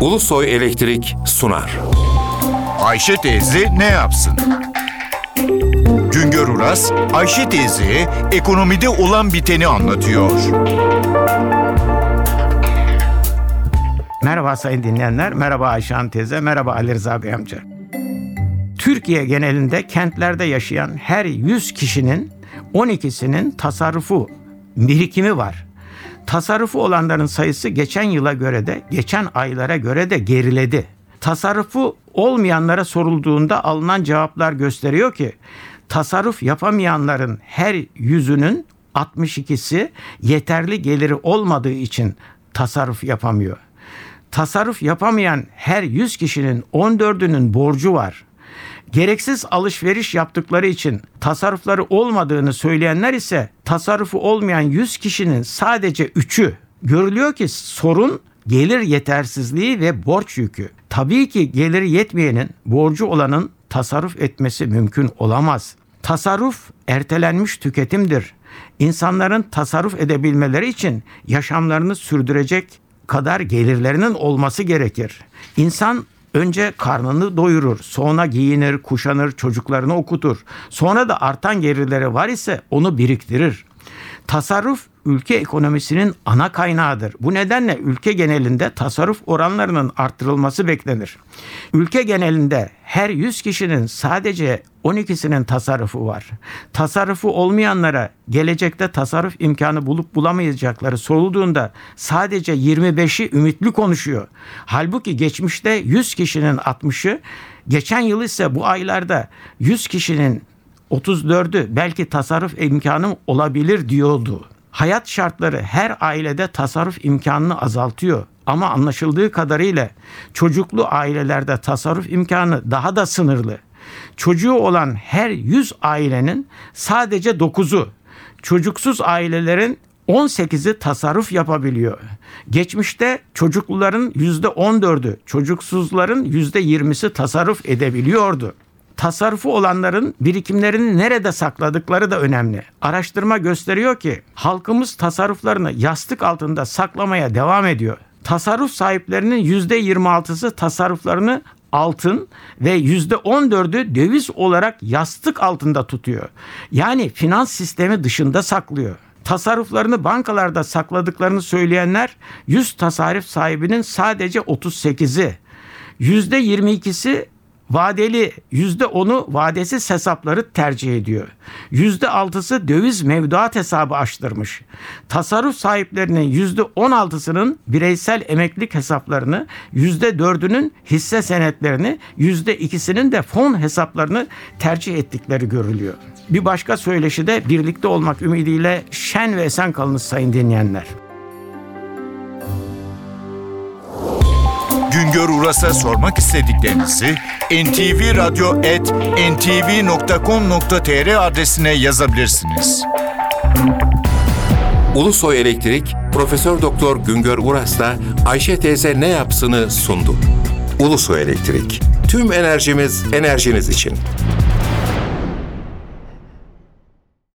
Ulusoy Elektrik sunar. Ayşe teyze ne yapsın? Güngör Uras, Ayşe teyze ekonomide olan biteni anlatıyor. Merhaba sayın dinleyenler, merhaba Ayşe Hanım teyze, merhaba Ali Rıza Bey amca. Türkiye genelinde kentlerde yaşayan her 100 kişinin 12'sinin tasarrufu, birikimi var. Tasarrufu olanların sayısı geçen yıla göre de, geçen aylara göre de geriledi. Tasarrufu olmayanlara sorulduğunda alınan cevaplar gösteriyor ki tasarruf yapamayanların her yüzünün 62'si yeterli geliri olmadığı için tasarruf yapamıyor. Tasarruf yapamayan her 100 kişinin 14'ünün borcu var. Gereksiz alışveriş yaptıkları için tasarrufları olmadığını söyleyenler ise tasarrufu olmayan 100 kişinin sadece 3'ü. Görülüyor ki sorun gelir yetersizliği ve borç yükü. Tabii ki geliri yetmeyenin, borcu olanın tasarruf etmesi mümkün olamaz. Tasarruf ertelenmiş tüketimdir. İnsanların tasarruf edebilmeleri için yaşamlarını sürdürecek kadar gelirlerinin olması gerekir. İnsan önce karnını doyurur, sonra giyinir, kuşanır, çocuklarını okutur. Sonra da artan gelirleri var ise onu biriktirir. Tasarruf ülke ekonomisinin ana kaynağıdır. Bu nedenle ülke genelinde tasarruf oranlarının arttırılması beklenir. Ülke genelinde her 100 kişinin sadece 12'sinin tasarrufu var. Tasarrufu olmayanlara gelecekte tasarruf imkanı bulup bulamayacakları sorulduğunda sadece 25'i ümitli konuşuyor. Halbuki geçmişte 100 kişinin 60'ı, geçen yıl ise bu aylarda 100 kişinin 34'ü belki tasarruf imkanım olabilir diyordu. Hayat şartları her ailede tasarruf imkanını azaltıyor. Ama anlaşıldığı kadarıyla çocuklu ailelerde tasarruf imkanı daha da sınırlı. Çocuğu olan her 100 ailenin sadece 9'u, çocuksuz ailelerin 18'i tasarruf yapabiliyor. Geçmişte çocukluların %14'ü, çocuksuzların %20'si tasarruf edebiliyordu tasarrufu olanların birikimlerini nerede sakladıkları da önemli. Araştırma gösteriyor ki halkımız tasarruflarını yastık altında saklamaya devam ediyor. Tasarruf sahiplerinin %26'sı tasarruflarını altın ve %14'ü döviz olarak yastık altında tutuyor. Yani finans sistemi dışında saklıyor tasarruflarını bankalarda sakladıklarını söyleyenler 100 tasarruf sahibinin sadece 38'i. %22'si vadeli yüzde onu vadesiz hesapları tercih ediyor. Yüzde altısı döviz mevduat hesabı açtırmış. Tasarruf sahiplerinin yüzde on altısının bireysel emeklilik hesaplarını, yüzde dördünün hisse senetlerini, yüzde ikisinin de fon hesaplarını tercih ettikleri görülüyor. Bir başka söyleşi de birlikte olmak ümidiyle şen ve esen kalınız sayın dinleyenler. Güngör Uras'a sormak istediklerinizi ntvradio.ntv.com.tr adresine yazabilirsiniz. Ulusoy Elektrik Profesör Doktor Güngör Uras'la Ayşe teyze ne yapsını sundu. Ulusoy Elektrik. Tüm enerjimiz enerjiniz için.